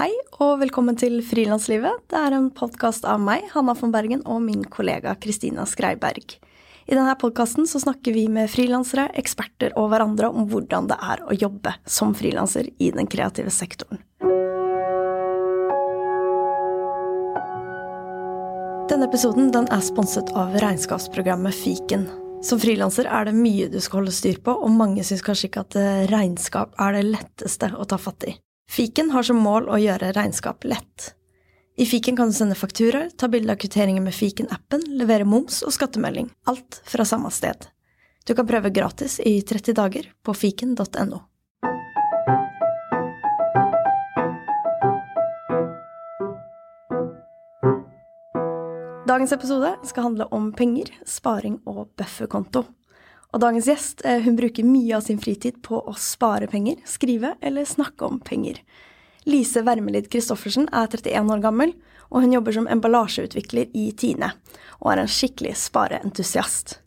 Hei og velkommen til Frilanslivet. Det er en podkast av meg, Hanna von Bergen, og min kollega Kristina Skreiberg. I denne podkasten snakker vi med frilansere, eksperter og hverandre om hvordan det er å jobbe som frilanser i den kreative sektoren. Denne episoden den er sponset av regnskapsprogrammet Fiken. Som frilanser er det mye du skal holde styr på, og mange syns kanskje ikke at regnskap er det letteste å ta fatt i. Fiken har som mål å gjøre regnskap lett. I fiken kan du sende fakturaer, ta bilde av kvitteringer med fiken-appen, levere moms og skattemelding. Alt fra samme sted. Du kan prøve gratis i 30 dager på fiken.no. Dagens episode skal handle om penger, sparing og bufferkonto. Og dagens gjest eh, hun bruker mye av sin fritid på å spare penger, skrive eller snakke om penger. Lise Wermelid Christoffersen er 31 år gammel, og hun jobber som emballasjeutvikler i Tine, og er en skikkelig spareentusiast.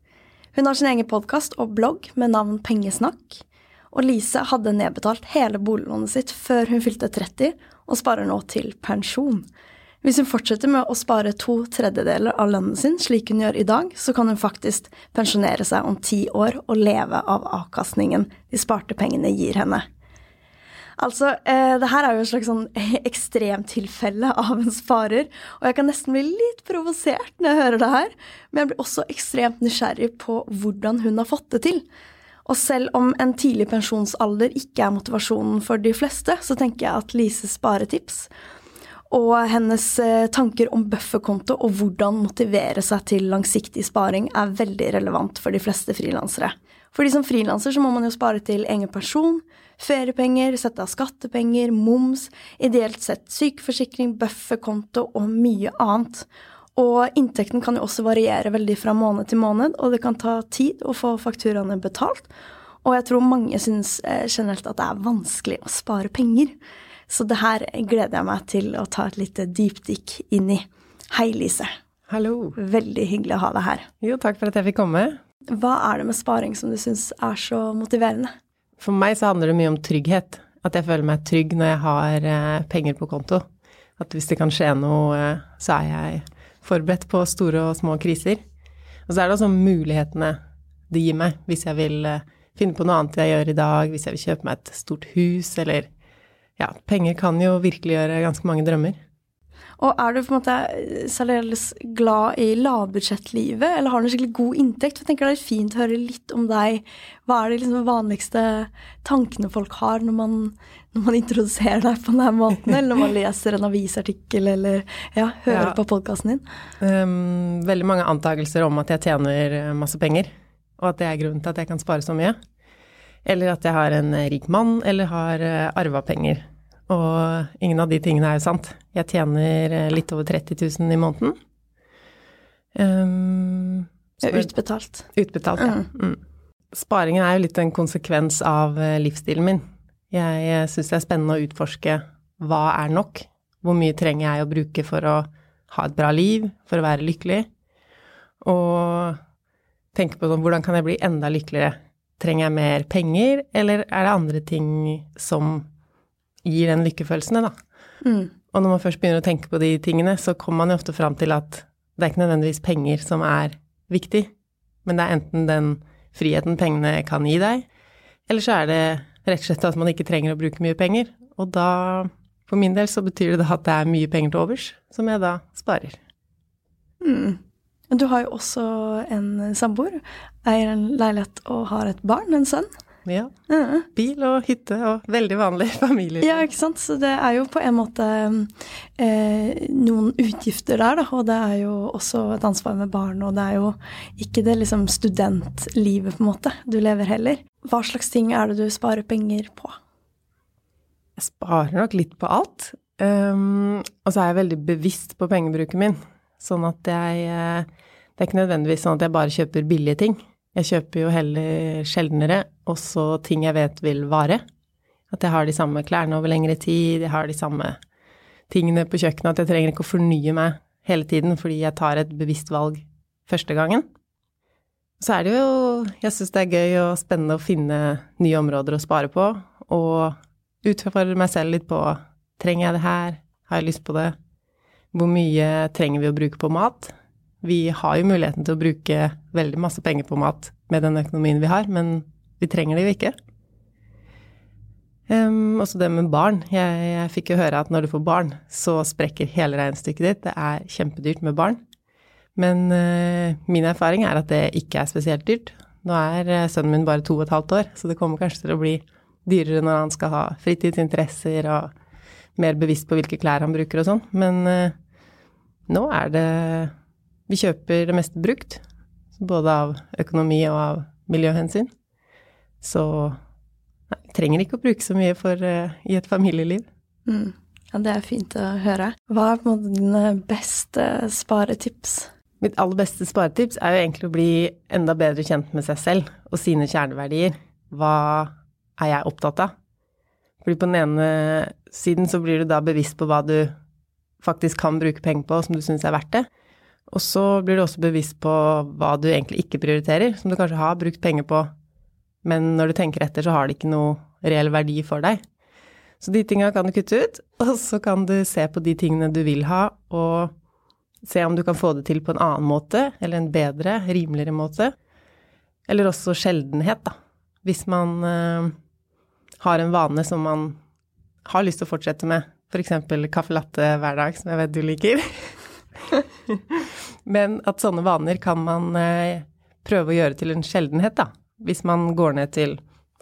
Hun har sin egen podkast og blogg med navn Pengesnakk, og Lise hadde nedbetalt hele boliglånet sitt før hun fylte 30, og sparer nå til pensjon. Hvis hun fortsetter med å spare to tredjedeler av lønnen sin, slik hun gjør i dag, så kan hun faktisk pensjonere seg om ti år og leve av avkastningen de sparte pengene gir henne. Altså, eh, det her er jo et slags sånn ekstremtilfelle av en sparer, og jeg kan nesten bli litt provosert når jeg hører det her, men jeg blir også ekstremt nysgjerrig på hvordan hun har fått det til. Og selv om en tidlig pensjonsalder ikke er motivasjonen for de fleste, så tenker jeg at Lises sparetips og hennes eh, tanker om bufferkonto og hvordan motivere seg til langsiktig sparing er veldig relevant for de fleste frilansere. Fordi som frilanser så må man jo spare til egen person, feriepenger, sette av skattepenger, moms, ideelt sett sykeforsikring, bufferkonto og mye annet. Og inntekten kan jo også variere veldig fra måned til måned, og det kan ta tid å få fakturaene betalt. Og jeg tror mange syns eh, generelt at det er vanskelig å spare penger. Så det her gleder jeg meg til å ta et lite dypdykk inn i. Hei, Lise. Hallo. Veldig hyggelig å ha deg her. Jo, takk for at jeg fikk komme. Hva er det med sparing som du syns er så motiverende? For meg så handler det mye om trygghet. At jeg føler meg trygg når jeg har eh, penger på konto. At hvis det kan skje noe, eh, så er jeg forberedt på store og små kriser. Og så er det også mulighetene det gir meg, hvis jeg vil eh, finne på noe annet jeg gjør i dag, hvis jeg vil kjøpe meg et stort hus, eller ja, penger kan jo virkeliggjøre ganske mange drømmer. Og er du på en måte særdeles glad i lavbudsjettlivet, eller har du en skikkelig god inntekt? For jeg tenker Det er fint å høre litt om deg. Hva er de liksom vanligste tankene folk har når man, når man introduserer deg på denne måten, eller når man leser en avisartikkel, eller ja, hører ja. på podkasten din? Um, veldig mange antakelser om at jeg tjener masse penger, og at det er grunnen til at jeg kan spare så mye. Eller at jeg har en rik mann, eller har eh, arva penger. Og ingen av de tingene er jo sant. Jeg tjener eh, litt over 30 000 i måneden. Um, utbetalt. Utbetalt, ja. Mm. Mm. Sparingen er jo litt en konsekvens av eh, livsstilen min. Jeg syns det er spennende å utforske hva er nok? Hvor mye trenger jeg å bruke for å ha et bra liv, for å være lykkelig? Og tenke på sånn, hvordan kan jeg bli enda lykkeligere? Trenger jeg mer penger, eller er det andre ting som gir den lykkefølelsen, da? Mm. Og når man først begynner å tenke på de tingene, så kommer man jo ofte fram til at det er ikke nødvendigvis penger som er viktig, men det er enten den friheten pengene kan gi deg, eller så er det rett og slett at man ikke trenger å bruke mye penger. Og da, for min del, så betyr det at det er mye penger til overs, som jeg da sparer. Mm. Du har jo også en samboer, eier en leilighet og har et barn, en sønn. Ja. Bil og hytte og veldig vanlig familie. Ja, ikke sant. Så det er jo på en måte eh, noen utgifter der, da. Og det er jo også et ansvar med barn, og det er jo ikke det liksom studentlivet, på en måte, du lever heller. Hva slags ting er det du sparer penger på? Jeg sparer nok litt på alt. Um, og så er jeg veldig bevisst på pengebruken min. Sånn at jeg eh, Det er ikke nødvendigvis sånn at jeg bare kjøper billige ting. Jeg kjøper jo heller sjeldnere også ting jeg vet vil vare. At jeg har de samme klærne over lengre tid, jeg har de samme tingene på kjøkkenet. At jeg trenger ikke å fornye meg hele tiden fordi jeg tar et bevisst valg første gangen. Så er det jo Jeg syns det er gøy og spennende å finne nye områder å spare på, og utfordre meg selv litt på Trenger jeg det her? Har jeg lyst på det? Hvor mye trenger vi å bruke på mat? Vi har jo muligheten til å bruke veldig masse penger på mat med den økonomien vi har, men vi trenger det jo ikke. Um, også det med barn. Jeg, jeg, fikk jo høre at når du får barn, så sprekker hele regnestykket ditt. Det er kjempedyrt med barn. Men uh, min erfaring er at det ikke er spesielt dyrt. Nå er uh, sønnen min bare to og et halvt år, så det kommer kanskje til å bli dyrere når han skal ha fritidsinteresser og mer bevisst på hvilke klær han bruker og sånn. Men uh, nå er det Vi kjøper det meste brukt, både av økonomi og av miljøhensyn. Så nei, vi trenger ikke å bruke så mye for, uh, i et familieliv. Mm. Ja, det er fint å høre. Hva er på dine beste sparetips? Mitt aller beste sparetips er jo egentlig å bli enda bedre kjent med seg selv og sine kjerneverdier. Hva er jeg opptatt av? Fordi på den ene siden så blir du da bevisst på hva du faktisk kan bruke penger på, som du syns er verdt det. Og så blir du også bevisst på hva du egentlig ikke prioriterer, som du kanskje har brukt penger på, men når du tenker etter, så har det ikke noe reell verdi for deg. Så de tinga kan du kutte ut, og så kan du se på de tingene du vil ha, og se om du kan få det til på en annen måte, eller en bedre, rimeligere måte. Eller også sjeldenhet, da. Hvis man øh, har en vane som man har lyst til å fortsette med, f.eks. caffè latte hver dag, som jeg vet du liker. Men at sånne vaner kan man eh, prøve å gjøre til en sjeldenhet, da. Hvis man går ned til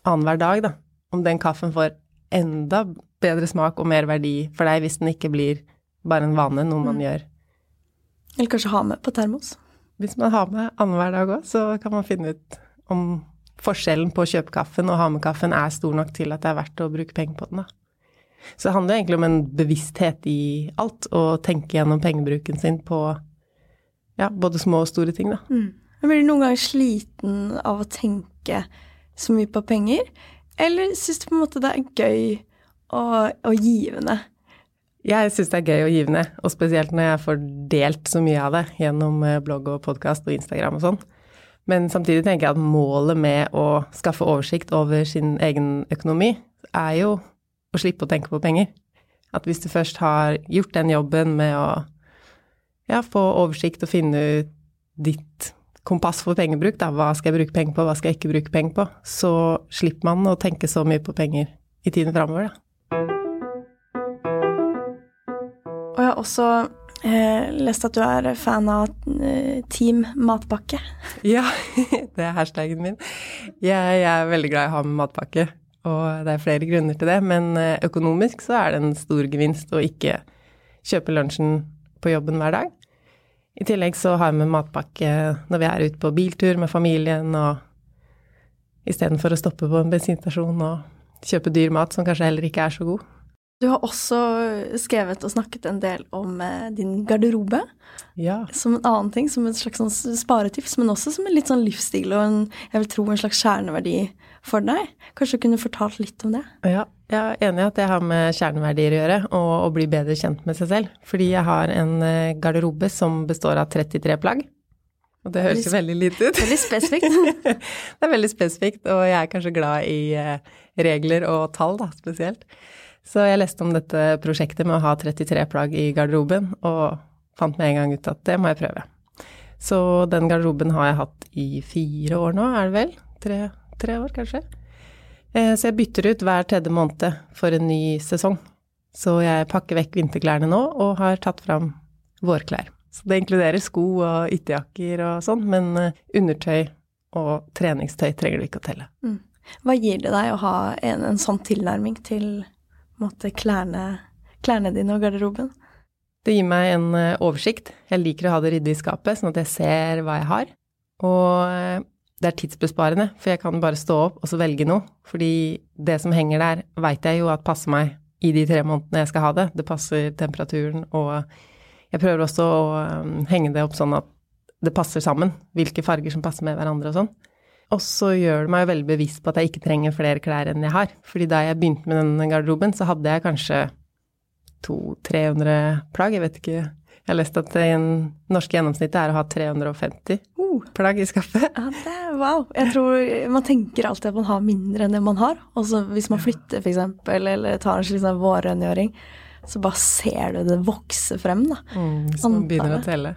annenhver dag, da. Om den kaffen får enda bedre smak og mer verdi for deg hvis den ikke blir bare en vane, noe man mm. gjør. Eller kanskje ha med på termos. Hvis man har med annenhver dag òg, så kan man finne ut om forskjellen på å kjøpe kaffen og ha med kaffen er stor nok til at det er verdt å bruke penger på den, da. Så det handler egentlig om en bevissthet i alt, og tenke gjennom pengebruken sin på ja, både små og store ting, da. Mm. Blir du noen gang sliten av å tenke så mye på penger, eller syns du på en måte det er gøy og, og givende? Jeg syns det er gøy og givende, og spesielt når jeg får delt så mye av det gjennom eh, blogg og podkast og Instagram og sånn. Men samtidig tenker jeg at målet med å skaffe oversikt over sin egen økonomi er jo å slippe å tenke på penger. At hvis du først har gjort den jobben med å ja, få oversikt og finne ut ditt kompass for pengebruk, da, hva skal jeg bruke penger på, hva skal jeg ikke bruke penger på, så slipper man å tenke så mye på penger i tiden framover, da. Og jeg har også eh, lest at du er fan av eh, Team matpakke. Ja, det er hashtagen min. Jeg, jeg er veldig glad i å ha med matpakke. Og det er flere grunner til det, men eh, økonomisk så er det en stor gevinst å ikke kjøpe lunsjen på jobben hver dag. I tillegg så har vi matpakke når vi er ute på biltur med familien, og istedenfor å stoppe på en bensinstasjon og kjøpe dyr mat som kanskje heller ikke er så god. Du har også skrevet og snakket en del om eh, din garderobe. Ja. Som en annen ting, som et slags sånn sparetips, men også som en litt sånn livsstil og en, jeg vil tro en slags kjerneverdi for deg. Kanskje du kunne fortalt litt om det? Ja, jeg er enig i at det har med kjerneverdier å gjøre, og å bli bedre kjent med seg selv. Fordi jeg har en eh, garderobe som består av 33 plagg. Og det høres jo veldig lite ut. Veldig spesifikt. det er veldig spesifikt, og jeg er kanskje glad i eh, regler og tall, da, spesielt. Så jeg leste om dette prosjektet med å ha 33 plagg i garderoben, og fant med en gang ut at det må jeg prøve. Så den garderoben har jeg hatt i fire år nå, er det vel? Tre, tre år, kanskje. Eh, så jeg bytter ut hver tredje måned for en ny sesong. Så jeg pakker vekk vinterklærne nå, og har tatt fram vårklær. Så det inkluderer sko og ytterjakker og sånn, men eh, undertøy og treningstøy trenger du ikke å telle. Mm. Hva gir det deg å ha en, en sånn tilnærming til måte, klærne, klærne dine og garderoben? Det gir meg en eh, oversikt. Jeg liker å ha det ryddig i skapet, sånn at jeg ser hva jeg har. Og eh, det er tidsbesparende, for jeg kan bare stå opp og så velge noe. Fordi det som henger der, veit jeg jo at passer meg i de tre månedene jeg skal ha det. Det passer temperaturen, og jeg prøver også å eh, henge det opp sånn at det passer sammen. Hvilke farger som passer med hverandre og sånn. Og så gjør det meg veldig bevisst på at jeg ikke trenger flere klær enn jeg har. Fordi da jeg begynte med den garderoben, så hadde jeg kanskje 200-300 plagg. Jeg vet ikke. Jeg har lest at en norske gjennomsnittet er å ha 350 uh, plagg i skapet. Ja, det er wow. Jeg tror man tenker alltid at man har mindre enn det man har. Også hvis man flytter, f.eks., eller tar en slik sånn vårrengjøring. så bare ser du det vokse frem, da. Mm, så man begynner å telle.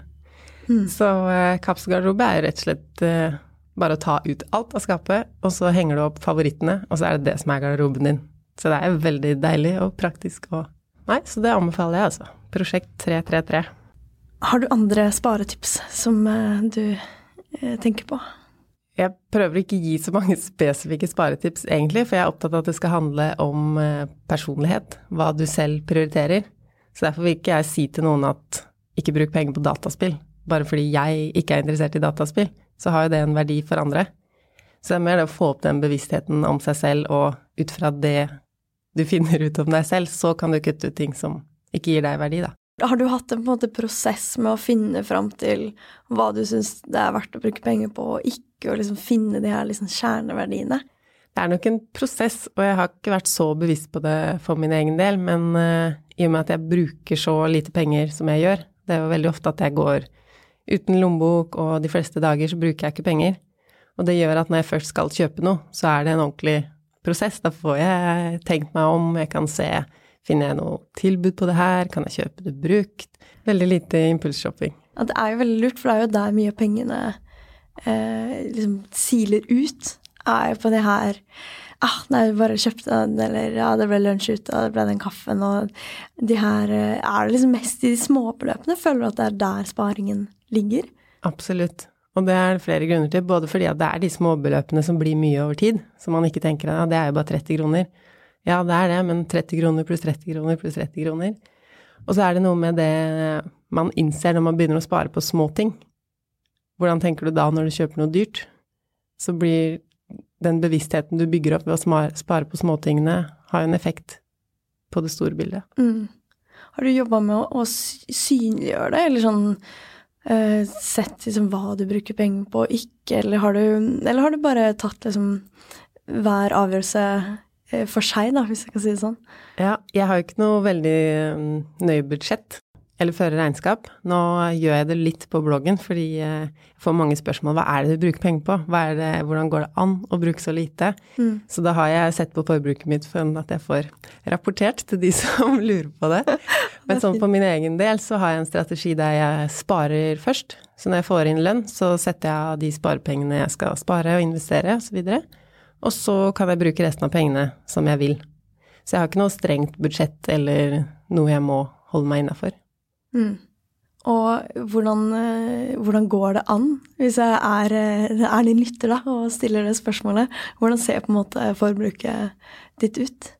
Mm. Så eh, kapselgarderobe er rett og slett eh, bare å ta ut alt av skapet, og så henger du opp favorittene, og så er det det som er garderoben din. Så det er veldig deilig og praktisk og Nei, så det anbefaler jeg, altså. Prosjekt 333. Har du andre sparetips som eh, du eh, tenker på? Jeg prøver ikke å gi så mange spesifikke sparetips, egentlig, for jeg er opptatt av at det skal handle om eh, personlighet, hva du selv prioriterer. Så derfor vil ikke jeg si til noen at ikke bruk penger på dataspill, bare fordi jeg ikke er interessert i dataspill. Så har jo det en verdi for andre. Så det er mer det å få opp den bevisstheten om seg selv, og ut fra det du finner ut om deg selv, så kan du kutte ut ting som ikke gir deg verdi, da. Har du hatt en, en måte, prosess med å finne fram til hva du syns det er verdt å bruke penger på, og ikke å liksom finne de her liksom kjerneverdiene? Det er nok en prosess, og jeg har ikke vært så bevisst på det for min egen del, men uh, i og med at jeg bruker så lite penger som jeg gjør, det er jo veldig ofte at jeg går uten lommebok, og de fleste dager så bruker jeg ikke penger. Og det gjør at når jeg først skal kjøpe noe, så er det en ordentlig prosess. Da får jeg tenkt meg om, jeg kan se finner jeg noe tilbud på det her, kan jeg kjøpe det brukt? Veldig lite impulsshopping. Ja, det er jo veldig lurt, for det er jo der mye av pengene eh, liksom siler ut. Er jo på det her ah, nei, bare kjøpte den, eller ja, det ble lunsj ute, og det ble den kaffen, og de her eh, Er det liksom mest i de småbeløpene? Føler du at det er der sparingen ligger? Absolutt. Og det er det flere grunner til, både fordi at det er de småbeløpene som blir mye over tid, som man ikke tenker at ja, det er jo bare 30 kroner. Ja, det er det, men 30 kroner pluss 30 kroner pluss 30 kroner. Og så er det noe med det man innser når man begynner å spare på småting. Hvordan tenker du da når du kjøper noe dyrt? Så blir den bevisstheten du bygger opp ved å spare på småtingene, har en effekt på det store bildet. Mm. Har du jobba med å, å synliggjøre det, eller sånn uh, sett liksom hva du bruker penger på og ikke, eller har du, eller har du bare tatt liksom hver avgjørelse uh, for seg, da, hvis jeg kan si det sånn? Ja, jeg har jo ikke noe veldig um, nøye budsjett eller føre regnskap. Nå gjør jeg det litt på bloggen, fordi jeg får mange spørsmål. Hva er det du bruker penger på? Det, hvordan går det an å bruke så lite? Mm. Så da har jeg sett på forbruket mitt for at jeg får rapportert til de som lurer på det. Men sånn for min egen del så har jeg en strategi der jeg sparer først. Så når jeg får inn lønn, så setter jeg av de sparepengene jeg skal spare og investere osv. Og, og så kan jeg bruke resten av pengene som jeg vil. Så jeg har ikke noe strengt budsjett eller noe jeg må holde meg innafor. Mm. Og hvordan, eh, hvordan, går det an, hvis jeg er, eh, er din lytter da, og stiller det spørsmålet, hvordan ser på en måte forbruket ditt ut?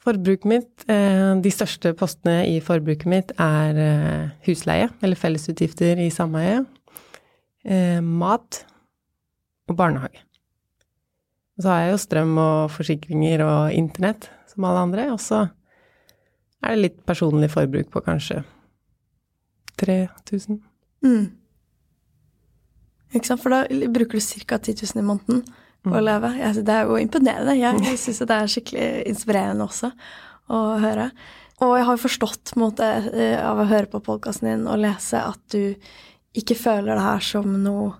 Forbruket mitt, eh, de største postene i forbruket mitt er husleie, eller fellesutgifter i sameie, mat og barnehage. Og så har jeg jo strøm og forsikringer og internett, som alle andre, og så er det litt personlig forbruk på kanskje 3000. Mm. Ikke sant, for da bruker du ca. 10 000 i måneden. Å leve. Altså, det er jo imponerende. Jeg, jeg syns det er skikkelig inspirerende også å høre. Og jeg har forstått måte, eh, av å høre på podkasten din og lese at du ikke føler det her som noe,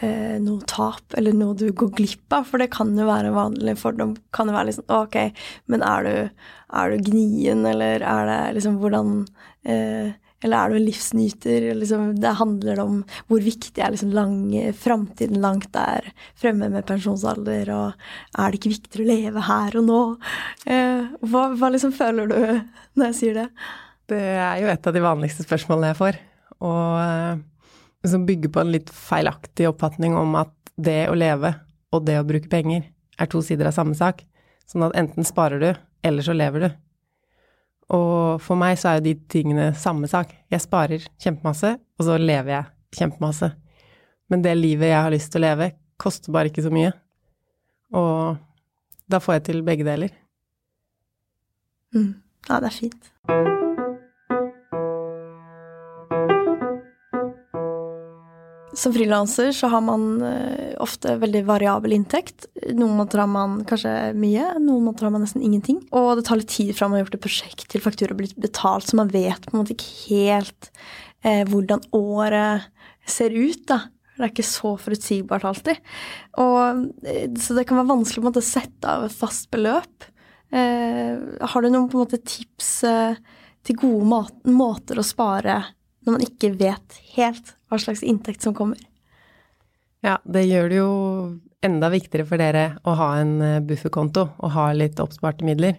eh, noe tap eller noe du går glipp av, for det kan jo være vanlig fordom. Kan jo være liksom Ok, men er du, er du gnien, eller er det liksom hvordan eh, eller er du en livsnyter? Liksom, det handler om hvor viktig er liksom lang, framtiden langt der fremme med pensjonsalder, og er det ikke viktigere å leve her og nå? Eh, hva, hva liksom føler du når jeg sier det? Det er jo et av de vanligste spørsmålene jeg får. Og eh, som bygger på en litt feilaktig oppfatning om at det å leve og det å bruke penger er to sider av samme sak. Sånn at enten sparer du, eller så lever du. Og for meg så er jo de tingene samme sak. Jeg sparer kjempemasse, og så lever jeg kjempemasse. Men det livet jeg har lyst til å leve, koster bare ikke så mye. Og da får jeg til begge deler. Mm. Ja, det er fint. Som frilanser så har man uh, ofte veldig variabel inntekt. Noen måneder har man kanskje mye, noen måneder har man nesten ingenting. Og det tar litt tid fra man har gjort et prosjekt til faktura blir betalt, så man vet på en måte ikke helt uh, hvordan året ser ut, da. Det er ikke så forutsigbart alltid. Og, uh, så det kan være vanskelig å sette av et fast beløp har du noen på en måte tips til gode måter å spare når man ikke vet helt hva slags inntekt som kommer? Ja, det gjør det jo enda viktigere for dere å ha en bufferkonto og ha litt oppsparte midler.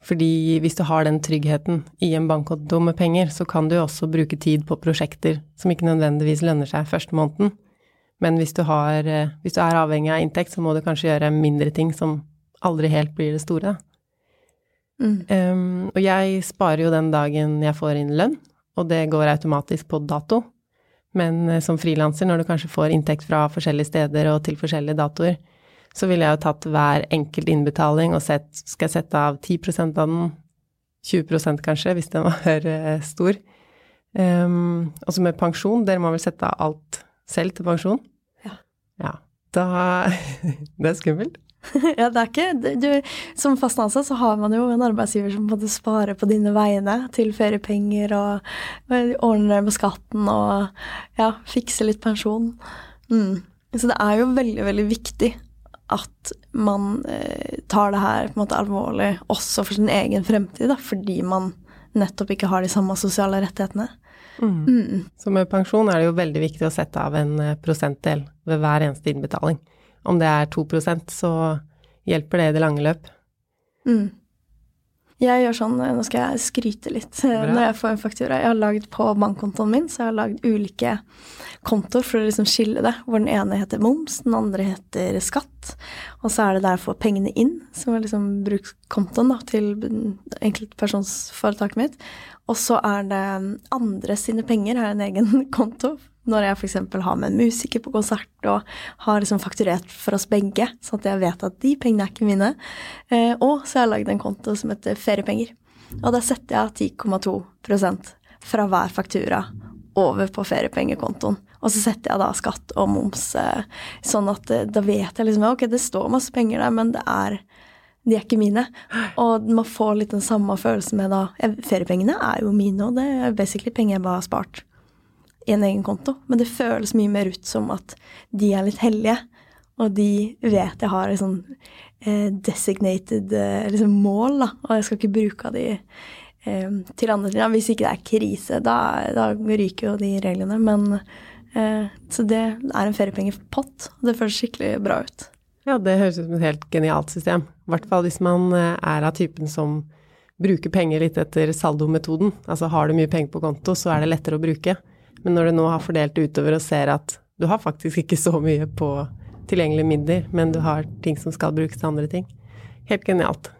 Fordi hvis du har den tryggheten i en bankkonto med penger, så kan du også bruke tid på prosjekter som ikke nødvendigvis lønner seg første måneden. Men hvis du, har, eh, hvis du er avhengig av inntekt, så må du kanskje gjøre mindre ting som aldri helt blir det store. Mm. Um, og jeg sparer jo den dagen jeg får inn lønn, og det går automatisk på dato. Men eh, som frilanser, når du kanskje får inntekt fra forskjellige steder og til forskjellige datoer, så ville jeg jo tatt hver enkelt innbetaling og sett Skal jeg sette av 10 av den? 20 kanskje, hvis den var eh, stor. Um, og så med pensjon, dere må vel sette av alt selv til pensjon? Ja. ja. Da Det er skummelt. ja, det er ikke du, Som fast ansatt så har man jo en arbeidsgiver som måtte spare på dine vegne til feriepenger og, og ordner med skatten og ja, fikser litt pensjon. Mm. Så det er jo veldig, veldig viktig at man eh, tar det her på en måte alvorlig også for sin egen fremtid, da, fordi man nettopp ikke har de samme sosiale rettighetene. Mm. Mm. Så med pensjon er det jo veldig viktig å sette av en eh, prosentdel ved hver eneste innbetaling. Om det er 2% så hjelper det i det lange løp. Mm. Jeg gjør sånn, nå skal jeg skryte litt Bra. når jeg får en faktura. Jeg har lagd på bankkontoen min, så jeg har lagd ulike kontoer for å liksom skille det. Hvor den ene heter moms, den andre heter skatt. Og så er det der jeg får pengene inn, som er liksom brukskontoen da, til enkeltpersonsforetaket mitt. Og så er det andre sine penger, har en egen konto når jeg f.eks. har med en musiker på konsert og har liksom fakturert for oss begge, sånn at jeg vet at de pengene er ikke mine. Eh, og så har jeg lagd en konto som heter feriepenger. Og da setter jeg 10,2% fra hver faktura over på feriepengekontoen. Og så setter jeg da skatt og moms, eh, sånn at eh, da vet jeg liksom ok, det står masse penger der, men det er de er ikke mine. Og man får litt den samme følelsen med da Feriepengene er jo mine, og det er basically penger jeg bare har spart i en egen konto. Men det føles mye mer ut som at de er litt hellige, og de vet jeg har et sånn eh, designated liksom mål, da, og jeg skal ikke bruke de eh, til andre ting. Hvis ikke det er krise, da, da ryker jo de reglene. Men eh, Så det er en feriepengepott, og det føles skikkelig bra ut. Ja, det høres ut som et helt genialt system. I hvert fall hvis man er av typen som bruker penger litt etter saldometoden. Altså har du mye penger på konto, så er det lettere å bruke. Men når du nå har fordelt det utover og ser at du har faktisk ikke så mye på tilgjengelige midler, men du har ting som skal brukes til andre ting. Helt genialt.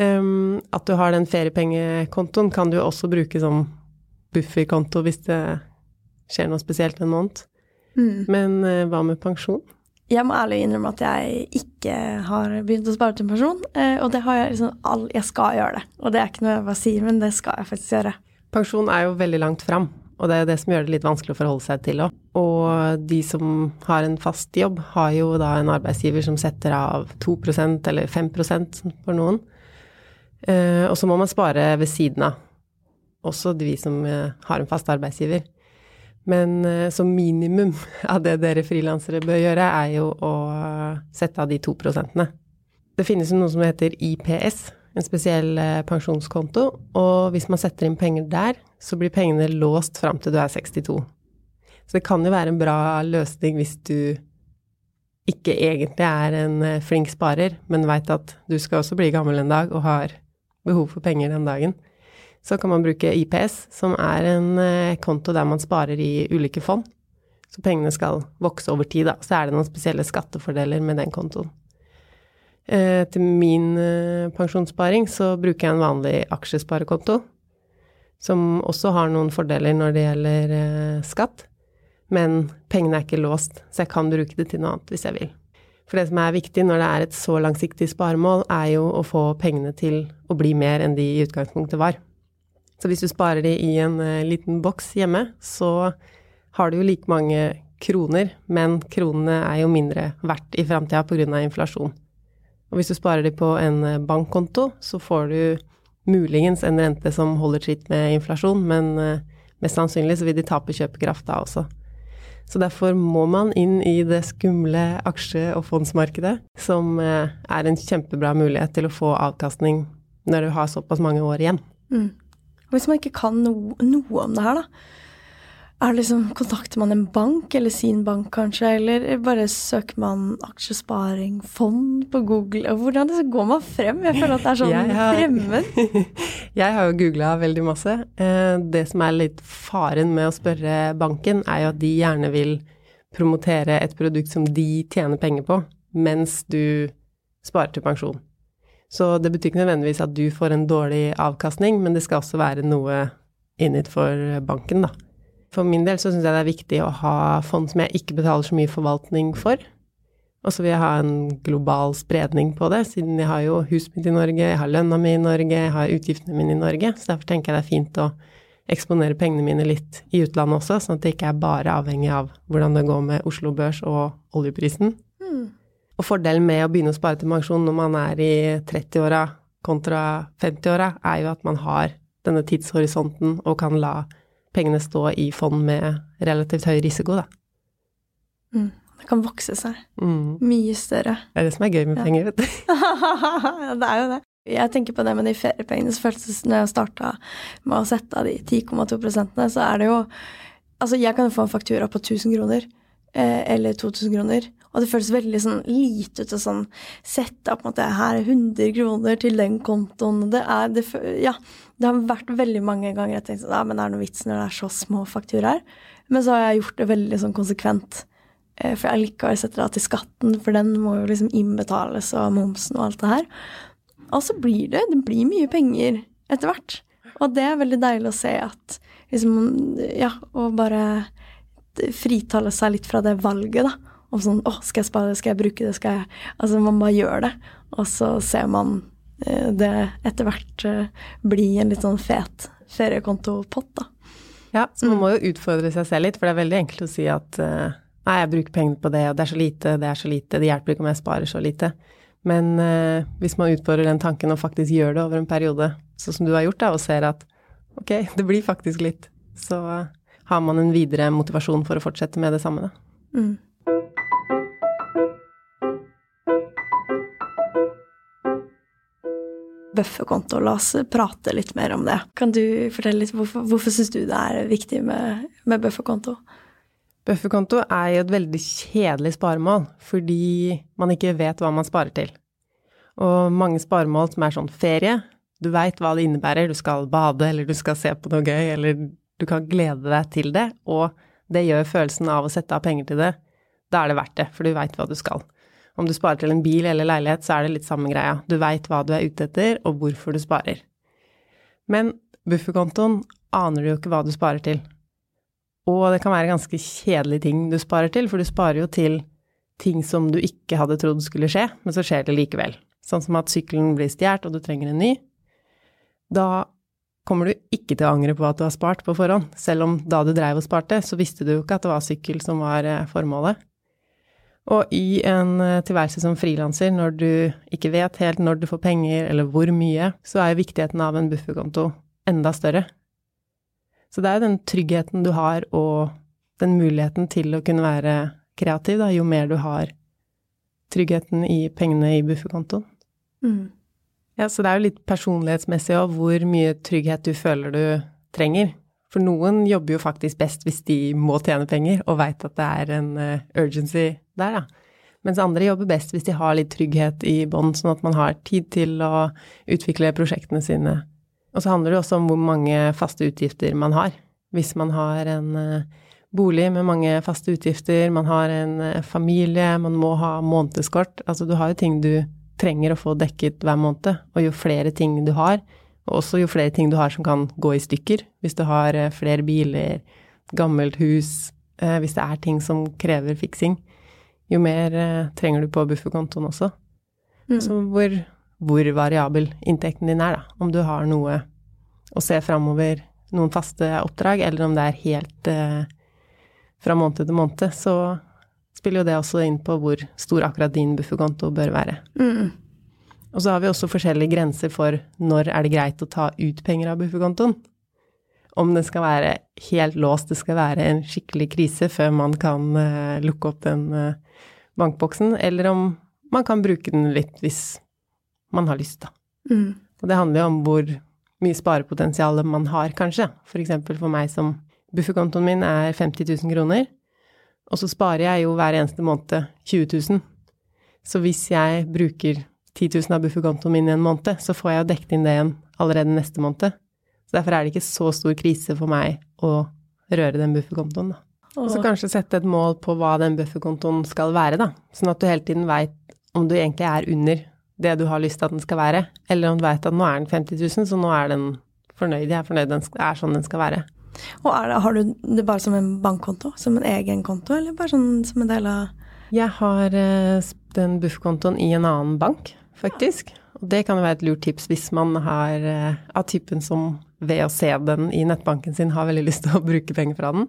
Um, at du har den feriepengekontoen, kan du også bruke som bufferkonto hvis det skjer noe spesielt en måned. Mm. Men uh, hva med pensjon? Jeg må ærlig innrømme at jeg ikke har begynt å spare til pensjon. Uh, og det har jeg liksom all Jeg skal gjøre det. Og det er ikke noe jeg bare sier, men det skal jeg faktisk gjøre. Pensjon er jo veldig langt fram. Og det er jo det som gjør det litt vanskelig å forholde seg til òg. Og de som har en fast jobb, har jo da en arbeidsgiver som setter av 2% eller 5 for noen. Eh, og så må man spare ved siden av. Også de som eh, har en fast arbeidsgiver. Men eh, som minimum av det dere frilansere bør gjøre, er jo å sette av de to prosentene. Det finnes jo noe som heter IPS, en spesiell pensjonskonto. Og hvis man setter inn penger der, så blir pengene låst fram til du er 62. Så det kan jo være en bra løsning hvis du ikke egentlig er en eh, flink sparer, men veit at du skal også bli gammel en dag og har behov for penger den dagen. Så kan man bruke IPS, som er en eh, konto der man sparer i ulike fond. Så pengene skal vokse over tid, da. Så er det noen spesielle skattefordeler med den kontoen. Eh, til min pensjonssparing så bruker jeg en vanlig aksjesparekonto som også har noen fordeler når det gjelder eh, skatt. Men pengene er ikke låst, så jeg kan bruke det til noe annet hvis jeg vil. For det som er viktig når det er et så langsiktig sparemål, er jo å få pengene til å bli mer enn de i utgangspunktet var. Så hvis du sparer de i en uh, liten boks hjemme, så har du jo like mange kroner, men kronene er jo mindre verdt i framtida pga. inflasjon. Og hvis du sparer de på en eh, bankkonto, så får du muligens en rente som holder tritt med inflasjon, men eh, mest sannsynlig så vil de tape kjøpekraft da også. Så derfor må man inn i det skumle aksje- og fondsmarkedet, som eh, er en kjempebra mulighet til å få avkastning når du har såpass mange år igjen. Mm. Hvis man ikke kan no noe om det her, da, er det liksom, Kontakter man en bank, eller sin bank kanskje, eller bare søker man aksjesparing, fond på Google? Og hvordan går man frem? Jeg føler at det er sånn har, fremmed. jeg har jo googla veldig masse. Eh, det som er litt faren med å spørre banken, er jo at de gjerne vil promotere et produkt som de tjener penger på, mens du sparer til pensjon. Så det betyr ikke nødvendigvis at du får en dårlig avkastning, men det skal også være noe innenfor for banken, da. For min del så syns jeg det er viktig å ha fond som jeg ikke betaler så mye forvaltning for. Og så vil jeg ha en global spredning på det, siden jeg har jo huset mitt i Norge, jeg har lønna mi i Norge, jeg har utgiftene mine i Norge. Så derfor tenker jeg det er fint å eksponere pengene mine litt i utlandet også, sånn at det ikke er bare avhengig av hvordan det går med Oslo Børs og oljeprisen. Mm. Og fordelen med å begynne å spare til pensjon når man er i 30-åra kontra 50-åra, er jo at man har denne tidshorisonten og kan la pengene stå i fond med relativt høy risiko, da. Mm. Det kan vokse seg. Mm. Mye større. Det er det som er gøy med ja. penger, vet du. ja, det er jo det. Jeg tenker på det med de feriepengene. Så føltes det når jeg starta med å sette av de 10,2 prosentene, så er det jo Altså, jeg kan jo få en faktura på 1000 kroner, eh, eller 2000 kroner, og det føles veldig sånn lite ut å sånn sette opp at her er 100 kroner til den kontoen. Det er det, Ja, det har vært veldig mange ganger jeg tenkte ja, men det er noe vits når det er så små fakturaer. Men så har jeg gjort det veldig sånn konsekvent. Eh, for jeg likevel setter av til skatten, for den må jo liksom innbetales og momsen og alt det her. Og så blir det Det blir mye penger etter hvert. Og det er veldig deilig å se at liksom Ja, å bare fritale seg litt fra det valget, da. Om sånn Å, skal jeg spare, skal jeg bruke det, skal jeg Altså, man bare gjør det. Og så ser man det etter hvert blir bli en litt sånn fet feriekontopott, da. Ja, så man mm. må jo utfordre seg selv litt, for det er veldig enkelt å si at uh, nei, jeg bruker penger på det, og det er så lite, det er så lite, det hjelper ikke om jeg sparer så lite. Men eh, hvis man utfordrer den tanken og faktisk gjør det over en periode, sånn som du har gjort, da, og ser at ok, det blir faktisk litt, så har man en videre motivasjon for å fortsette med det samme, da. Mm. Bufferkonto. La oss prate litt mer om det. Kan du fortelle litt hvorfor, hvorfor syns du det er viktig med, med bufferkonto? Bufferkonto er jo et veldig kjedelig sparemål, fordi man ikke vet hva man sparer til. Og mange sparemål som er sånn ferie, du veit hva det innebærer, du skal bade eller du skal se på noe gøy, eller du kan glede deg til det, og det gjør følelsen av å sette av penger til det, da er det verdt det, for du veit hva du skal. Om du sparer til en bil eller leilighet, så er det litt samme greia. Du veit hva du er ute etter, og hvorfor du sparer. Men bufferkontoen aner du jo ikke hva du sparer til. Og det kan være ganske kjedelige ting du sparer til, for du sparer jo til ting som du ikke hadde trodd skulle skje, men så skjer det likevel. Sånn som at sykkelen blir stjålet, og du trenger en ny. Da kommer du ikke til å angre på at du har spart på forhånd, selv om da du dreiv og sparte, så visste du jo ikke at det var sykkel som var eh, formålet. Og i en eh, tilværelse som frilanser, når du ikke vet helt når du får penger, eller hvor mye, så er jo viktigheten av en bufferkonto enda større. Så det er jo den tryggheten du har, og den muligheten til å kunne være kreativ, da, jo mer du har tryggheten i pengene i bufferkontoen. Mm. Ja, så det er jo litt personlighetsmessig òg hvor mye trygghet du føler du trenger. For noen jobber jo faktisk best hvis de må tjene penger og veit at det er en uh, urgency der, da. Mens andre jobber best hvis de har litt trygghet i bånn, sånn at man har tid til å utvikle prosjektene sine. Og så handler det også om hvor mange faste utgifter man har. Hvis man har en uh, bolig med mange faste utgifter, man har en uh, familie, man må ha månedskort Altså du har jo ting du trenger å få dekket hver måned, og jo flere ting du har, og også jo flere ting du har som kan gå i stykker, hvis du har eh, flere biler, gammelt hus, eh, hvis det er ting som krever fiksing, jo mer eh, trenger du på bufferkontoen også. Mm. Så hvor, hvor, variabel inntekten din er, da. Om du har noe å se framover, noen faste oppdrag, eller om det er helt eh, fra måned til måned, så spiller jo det også inn på hvor stor akkurat din bufferkonto bør være. Mm. Og så har vi også forskjellige grenser for når er det greit å ta ut penger av bufferkontoen. om det skal være helt låst, det skal være en skikkelig krise før man kan uh, lukke opp den uh, bankboksen, eller om man kan bruke den litt hvis man har lyst, da. Mm. Og det handler jo om hvor mye sparepotensial man har, kanskje. For eksempel for meg som bufferkontoen min er 50 000 kroner, og så sparer jeg jo hver eneste måned 20 000. Så hvis jeg bruker 10 000 av bufferkontoen min i en måned, så får jeg jo dekket inn det igjen allerede neste måned. Så derfor er det ikke så stor krise for meg å røre den bufferkontoen, da. Og så kanskje sette et mål på hva den bufferkontoen skal være, da. Sånn at du hele tiden veit om du egentlig er under det du har lyst til at den skal være, eller om du veit at nå er den 50 000, så nå er den fornøyd, jeg er fornøyd, den er sånn den skal være. Og det, har du det bare som en bankkonto, som en egen konto, eller bare sånn som en del av Jeg har eh, den bufferkontoen i en annen bank, faktisk. Og det kan jo være et lurt tips hvis man har eh, av typen som ved å se den i nettbanken sin har veldig lyst til å bruke penger fra den.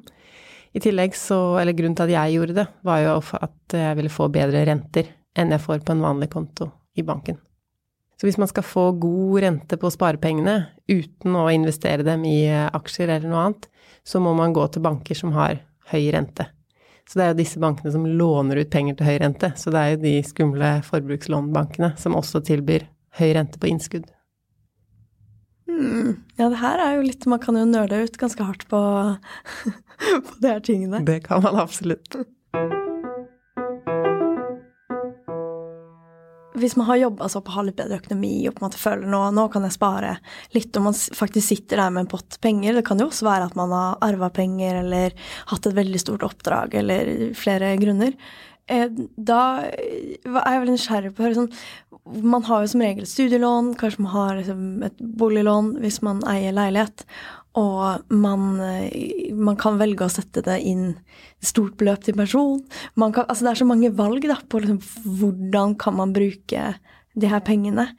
I tillegg så, eller grunnen til at jeg gjorde det, var jo at jeg ville få bedre renter enn jeg får på en vanlig konto i banken. Så hvis man skal få god rente på sparepengene uten å investere dem i aksjer eller noe annet, så må man gå til banker som har høy rente. Så det er jo disse bankene som låner ut penger til høy rente. Så det er jo de skumle forbrukslånbankene som også tilbyr høy rente på innskudd. Mm. Ja, det her er jo litt Man kan jo nøle ut ganske hardt på, på de her tingene. Det kan man absolutt. Hvis man har jobba så på litt bedre økonomi og på en måte føler nå, nå kan jeg spare litt, og man faktisk sitter der med en pott penger Det kan jo også være at man har arva penger eller hatt et veldig stort oppdrag eller flere grunner. Eh, da er jeg veldig nysgjerrig på å høre sånn Man har jo som regel studielån, kanskje man har liksom et boliglån hvis man eier leilighet. Og man, eh, man, kan velge å sette det inn stort beløp til pensjon. Altså det er så mange valg da, på liksom, hvordan kan man bruke de her pengene.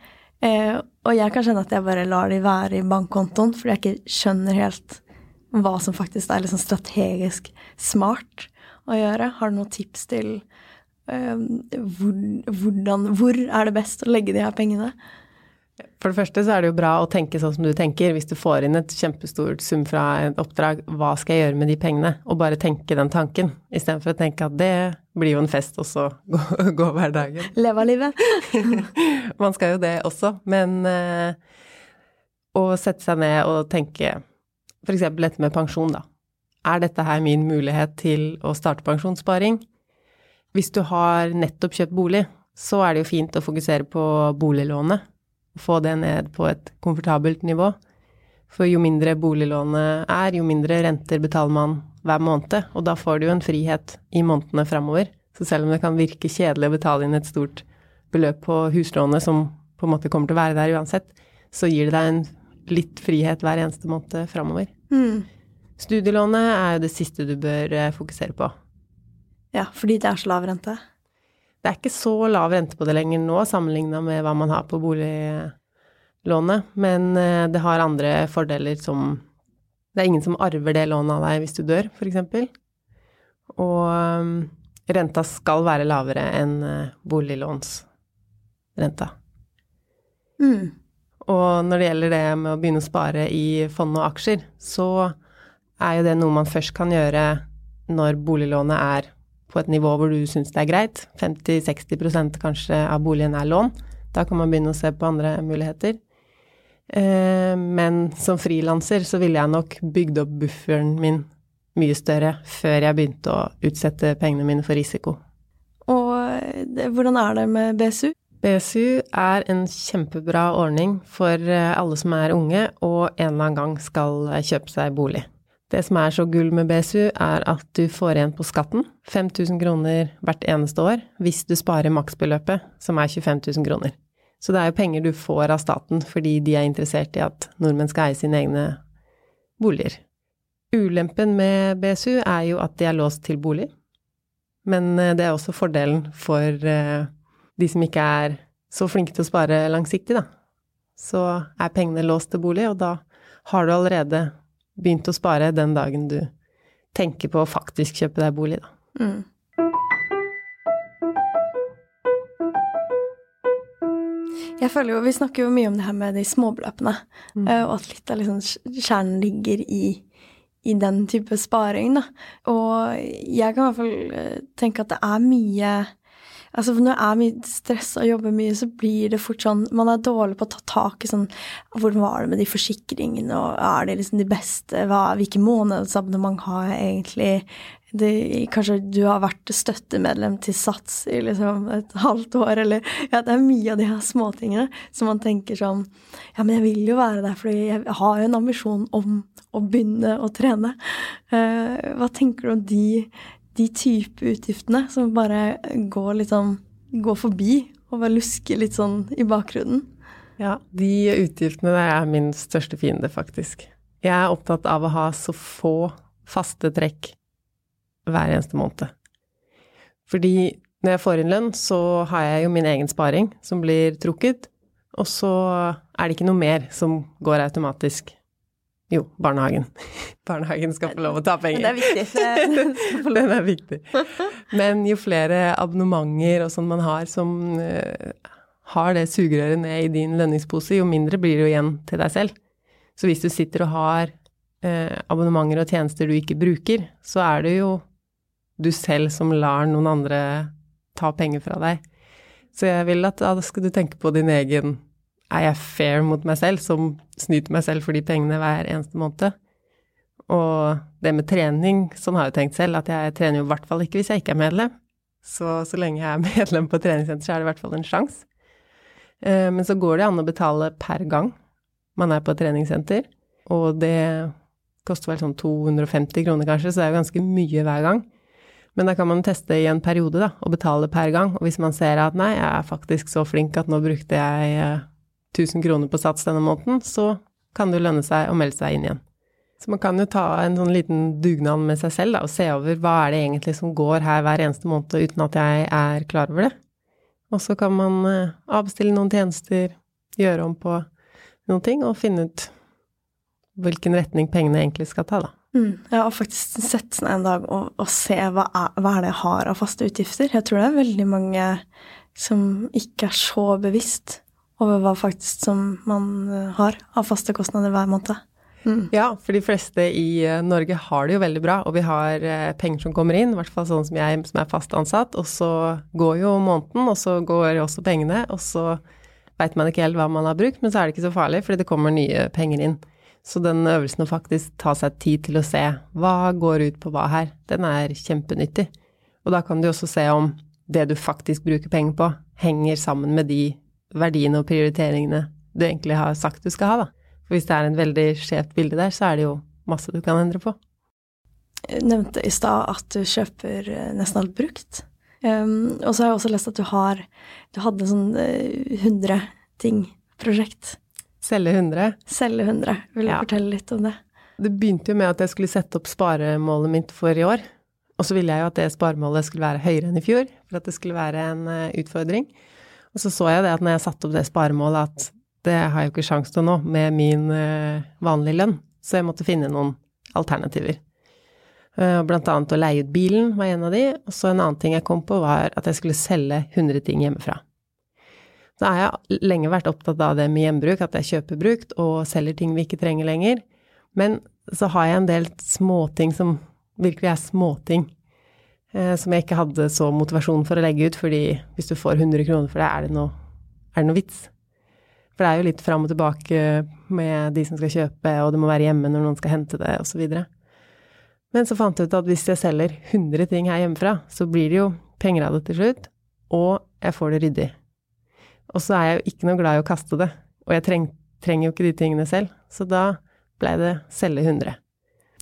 Eh, og jeg kan kjenne at jeg bare lar de være i bankkontoen, fordi jeg ikke skjønner helt hva som faktisk er liksom strategisk smart å gjøre. Har du noen tips til uh, hvordan, hvor er det best å legge de her pengene? For det første så er det jo bra å tenke sånn som du tenker. Hvis du får inn et kjempestort sum fra et oppdrag, hva skal jeg gjøre med de pengene? Og bare tenke den tanken, istedenfor å tenke at det blir jo en fest, og så gå, gå hverdagen. Leve av livet. Man skal jo det også, men uh, å sette seg ned og tenke f.eks. dette med pensjon, da er dette her min mulighet til å starte pensjonssparing? Hvis du har nettopp kjøpt bolig, så er det jo fint å fokusere på boliglånet. Få det ned på et komfortabelt nivå. For jo mindre boliglånet er, jo mindre renter betaler man hver måned, og da får du jo en frihet i månedene framover. Så selv om det kan virke kjedelig å betale inn et stort beløp på huslånet, som på en måte kommer til å være der uansett, så gir det deg en litt frihet hver eneste måned framover. Mm. Studielånet er jo det siste du bør eh, fokusere på. Ja, fordi det er så lav rente? Det er ikke så lav rente på det lenger nå, sammenligna med hva man har på boliglånet, men eh, det har andre fordeler som Det er ingen som arver det lånet av deg hvis du dør, f.eks. Og um, renta skal være lavere enn eh, boliglånsrenta. Mm. Og når det gjelder det med å begynne å spare i fond og aksjer, så er jo det noe man først kan gjøre når boliglånet er på et nivå hvor du syns det er greit. 50-60% kanskje av boligen er lån. Da kan man begynne å se på andre muligheter. Eh, men som frilanser så ville jeg nok bygd opp bufferen min mye større før jeg begynte å utsette pengene mine for risiko. Og eh, hvordan er det med BSU? BSU er en kjempebra ordning for eh, alle som er unge og en eller annen gang skal kjøpe seg bolig. Det som er så gull med BSU, er at du får igjen på skatten 5000 kroner hvert eneste år hvis du sparer maksbeløpet, som er 25 000 kroner. Så det er jo penger du får av staten fordi de er interessert i at nordmenn skal eie sine egne boliger. Ulempen med BSU er jo at de er låst til bolig, men eh, det er også fordelen for eh, de som ikke er så flinke til å spare langsiktig, da. Så er pengene låst til bolig, og da har du allerede begynt å spare den dagen du tenker på å faktisk kjøpe deg bolig, da. Mm. Jeg føler jo, Vi snakker jo mye om det her med de småbeløpene, mm. og at litt av liksom kjernen ligger i, i, den type sparing. da. Og jeg kan i hvert fall tenke at det er mye Altså, når jeg er mye stressa og jobber mye, så blir det fort sånn Man er dårlig på å ta tak i sånn Hvordan var det med de forsikringene, og er det liksom de beste? Hva, hvilke månedsabonnement har jeg egentlig? det, kanskje du har vært støttemedlem til SATS i liksom et halvt år, eller Ja, det er mye av de her småtingene som man tenker sånn Ja, men jeg vil jo være der, for jeg har jo en ambisjon om å begynne å trene. Uh, hva tenker du om de, de type utgiftene som bare går litt sånn Går forbi og bare lusker litt sånn i bakgrunnen? Ja, de utgiftene er min største fiende, faktisk. Jeg er opptatt av å ha så få faste trekk hver eneste måned. Fordi når jeg får inn lønn, så har jeg jo min egen sparing som blir trukket, og så er det ikke noe mer som går automatisk. Jo, barnehagen. Barnehagen skal få lov å ta penger. Det er viktig. Den er viktig. Men jo flere abonnementer og sånn man har som uh, har det sugerøret ned i din lønningspose, jo mindre blir det jo igjen til deg selv. Så hvis du sitter og har uh, abonnementer og tjenester du ikke bruker, så er det jo du selv som lar noen andre ta penger fra deg. Så jeg vil at da skal du tenke på din egen Er jeg fair mot meg selv, som snyter meg selv for de pengene hver eneste måned? Og det med trening, sånn har jeg tenkt selv, at jeg trener jo i hvert fall ikke hvis jeg ikke er medlem. Så så lenge jeg er medlem på treningssenter, så er det i hvert fall en sjanse. Eh, men så går det an å betale per gang man er på et treningssenter, og det koster vel sånn 250 kroner kanskje, så det er jo ganske mye hver gang. Men da kan man teste i en periode, da, og betale per gang. Og hvis man ser at nei, jeg er faktisk så flink at nå brukte jeg 1000 eh, kroner på sats denne måneden, så kan det lønne seg å melde seg inn igjen. Så man kan jo ta en sånn liten dugnad med seg selv da, og se over hva er det egentlig som går her hver eneste måned uten at jeg er klar over det. Og så kan man eh, avbestille noen tjenester, gjøre om på noen ting, og finne ut hvilken retning pengene egentlig skal ta, da. Mm, jeg har faktisk sett sånn en dag og, og se hva er, hva er det jeg har av faste utgifter. Jeg tror det er veldig mange som ikke er så bevisst over hva faktisk som man eh, har av faste kostnader hver måned. Mm. Ja, for de fleste i eh, Norge har det jo veldig bra, og vi har eh, penger som kommer inn, i hvert fall sånn som jeg som er fast ansatt, og så går jo måneden, og så går også pengene, og så veit man ikke helt hva man har brukt, men så er det ikke så farlig, fordi det kommer nye penger inn. Så den øvelsen å faktisk ta seg tid til å se hva går ut på hva her, den er kjempenyttig. Og da kan du også se om det du faktisk bruker penger på, henger sammen med de verdiene og prioriteringene du egentlig har sagt du skal ha, da. For hvis det er en veldig skjevt bilde der, så er det jo masse du kan endre på. Jeg nevnte i stad at du kjøper eh, nesten alt brukt. Um, og så har jeg også lest at du har Du hadde sånn uh, 100 ting-prosjekt Selge 100? Selge 100. Vil du ja. fortelle litt om det? Det begynte jo med at jeg skulle sette opp sparemålet mitt for i år. Og så ville jeg jo at det sparemålet skulle være høyere enn i fjor, for at det skulle være en uh, utfordring. Og så så jeg det at når jeg satte opp det sparemålet, at det har jeg jo ikke sjans til nå med min uh, vanlige lønn. Så jeg måtte finne noen alternativer. Uh, blant annet å leie ut bilen var en av de, og så en annen ting jeg kom på, var at jeg skulle selge 100 ting hjemmefra. Da har jeg lenge vært opptatt av det med hjembruk, at jeg kjøper brukt og selger ting vi ikke trenger lenger. Men så har jeg en del småting som virkelig er småting, eh, som jeg ikke hadde så motivasjon for å legge ut, fordi hvis du får 100 kroner for det, er det noe, er det noe vits? For det er jo litt fram og tilbake med de som skal kjøpe, og det må være hjemme når noen skal hente det, osv. Men så fant jeg ut at hvis jeg selger 100 ting her hjemmefra, så blir det jo penger av det til slutt, og jeg får det ryddig. Og så er jeg jo ikke noe glad i å kaste det, og jeg treng, trenger jo ikke de tingene selv, så da blei det selge 100.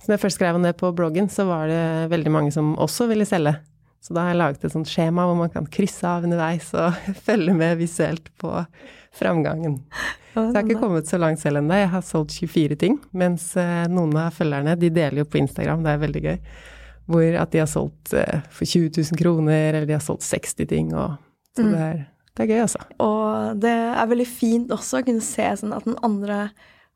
Så når jeg først skrev om det på bloggen, så var det veldig mange som også ville selge. Så da har jeg laget et sånt skjema hvor man kan krysse av underveis og følge med visuelt på framgangen. Så jeg har ikke kommet så langt selv ennå. Jeg har solgt 24 ting, mens eh, noen av følgerne de deler jo på Instagram, det er veldig gøy, hvor at de har solgt eh, for 20 000 kroner, eller de har solgt 60 ting, og så mm. det er det er gøy, altså. Og det er veldig fint også å kunne se sånn at den andre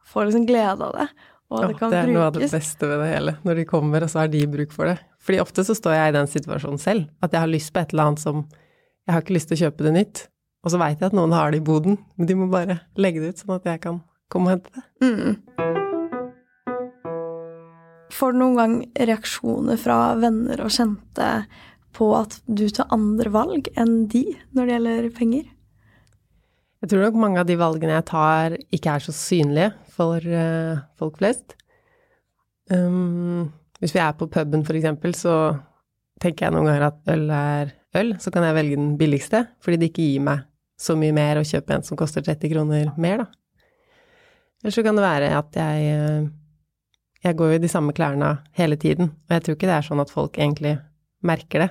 får liksom glede av det. Og ja, det kan brukes. Det er brukes. noe av det beste ved det hele, når de kommer, og så har de bruk for det. Fordi ofte så står jeg i den situasjonen selv, at jeg har lyst på et eller annet som Jeg har ikke lyst til å kjøpe det nytt, Og så veit jeg at noen har det i boden, men de må bare legge det ut sånn at jeg kan komme og hente det. Mm. Får du noen gang reaksjoner fra venner og kjente på at du tar andre valg enn de når det gjelder penger? Jeg tror nok mange av de valgene jeg tar, ikke er så synlige for uh, folk flest. Um, hvis vi er på puben, eksempel, så tenker jeg noen ganger at øl er øl, så kan jeg velge den billigste, fordi det ikke gir meg så mye mer å kjøpe en som koster 30 kroner mer, da. Eller så kan det være at jeg uh, Jeg går jo i de samme klærne hele tiden, og jeg tror ikke det er sånn at folk egentlig merker det.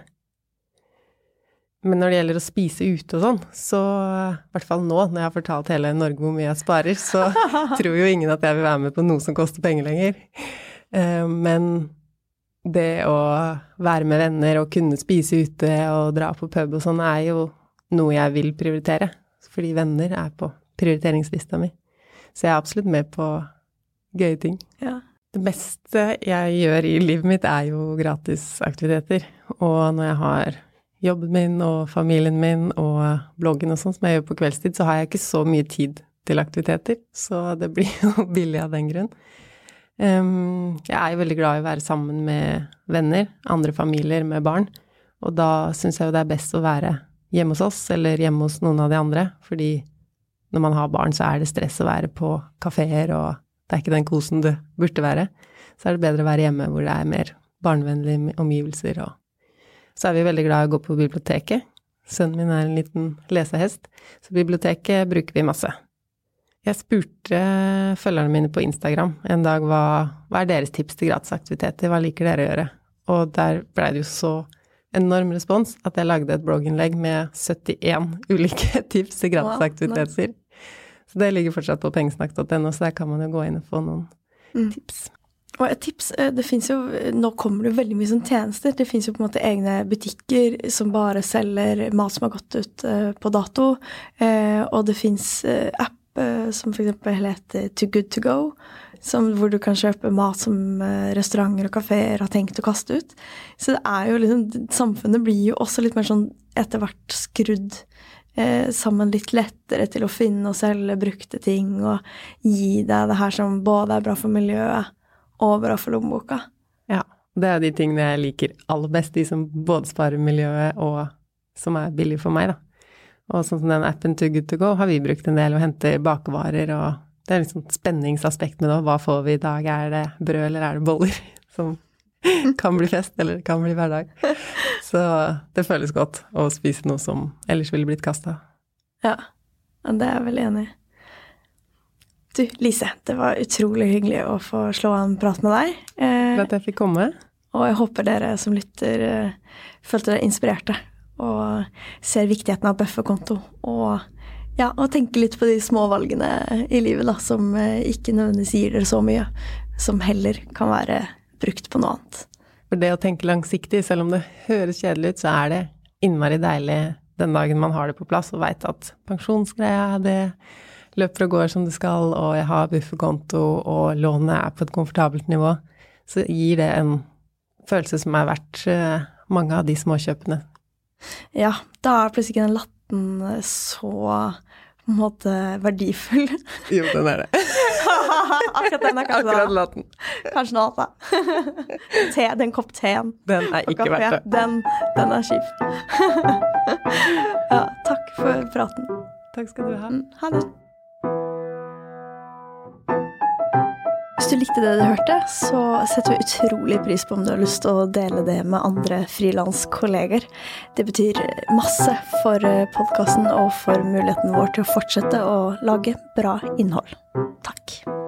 Men når det gjelder å spise ute og sånn, så i hvert fall nå, når jeg har fortalt hele Norge hvor mye jeg sparer, så tror jo ingen at jeg vil være med på noe som koster penger lenger. Eh, men det å være med venner og kunne spise ute og dra på pub og sånn, er jo noe jeg vil prioritere. Fordi venner er på prioriteringslista mi. Så jeg er absolutt med på gøye ting. Ja. Det meste jeg gjør i livet mitt, er jo gratisaktiviteter. Og når jeg har jobben min og familien min og bloggen og sånn som jeg gjør på kveldstid, så har jeg ikke så mye tid til aktiviteter. Så det blir jo billig av den grunn. Jeg er jo veldig glad i å være sammen med venner, andre familier med barn. Og da syns jeg jo det er best å være hjemme hos oss eller hjemme hos noen av de andre. Fordi når man har barn, så er det stress å være på kafeer, og det er ikke den kosen det burde være. Så er det bedre å være hjemme hvor det er mer barnevennlige omgivelser og så er vi veldig glad i å gå på biblioteket. Sønnen min er en liten lesehest, så biblioteket bruker vi masse. Jeg spurte følgerne mine på Instagram en dag hva, hva er deres tips til gratisaktiviteter, hva liker dere å gjøre? Og der blei det jo så enorm respons at jeg lagde et blogginnlegg med 71 ulike tips til gratisaktiviteter. Wow, nice. Så det ligger fortsatt på pengesnakk.no, så der kan man jo gå inn og få noen mm. tips. Og et tips eh, det finnes jo, Nå kommer det veldig mye sånn tjenester. Det fins jo på en måte egne butikker som bare selger mat som har gått ut uh, på dato. Uh, og det fins app som f.eks. heter Too Good To Go. Som, hvor du kan kjøpe mat som restauranter og kafeer har tenkt å kaste ut. Så det er jo liksom Samfunnet blir jo også litt mer sånn etter hvert skrudd sammen litt lettere til å finne og selge brukte ting og gi deg det her som både er bra for miljøet og bra for lommeboka. Ja. Det er de tingene jeg liker aller best, de som både sparer miljøet og som er billige for meg, da. Og sånn som den appen Too Good To Go har vi brukt en del og henter bakevarer og det er liksom spenningsaspekt med det. Hva får vi i dag? Er det brød, eller er det boller? Som kan bli fest, eller kan bli hverdag. Så det føles godt å spise noe som ellers ville blitt kasta. Ja, det er jeg veldig enig i. Du, Lise, det var utrolig hyggelig å få slå en prat med deg. Eh, at jeg fikk komme. Og jeg håper dere som lytter eh, følte dere inspirerte og ser viktigheten av bufferkonto. Og, ja, og tenker litt på de små valgene i livet da, som eh, ikke nødvendigvis gir dere så mye, som heller kan være brukt på noe annet. For det å tenke langsiktig, selv om det høres kjedelig ut, så er det innmari deilig den dagen man har det på plass og veit at pensjonsgreia, det løper og går som det skal, og jeg har bufferkonto, og lånet er på et komfortabelt nivå, så gir det en følelse som er verdt eh, mange av de småkjøpene. Ja, da er plutselig ikke den latten eh, så på en måte verdifull. Jo, den er det. Akkurat den er kanskje Akkurat latten. Kanskje noe annet. Te, den kopp teen. Den er ikke verdt det. Den, den er kjip. ja, takk for praten. Takk skal du ha. Mm, ha det. Hvis du likte det du hørte, så setter vi utrolig pris på om du har lyst til å dele det med andre frilanskolleger. Det betyr masse for podkasten og for muligheten vår til å fortsette å lage bra innhold. Takk.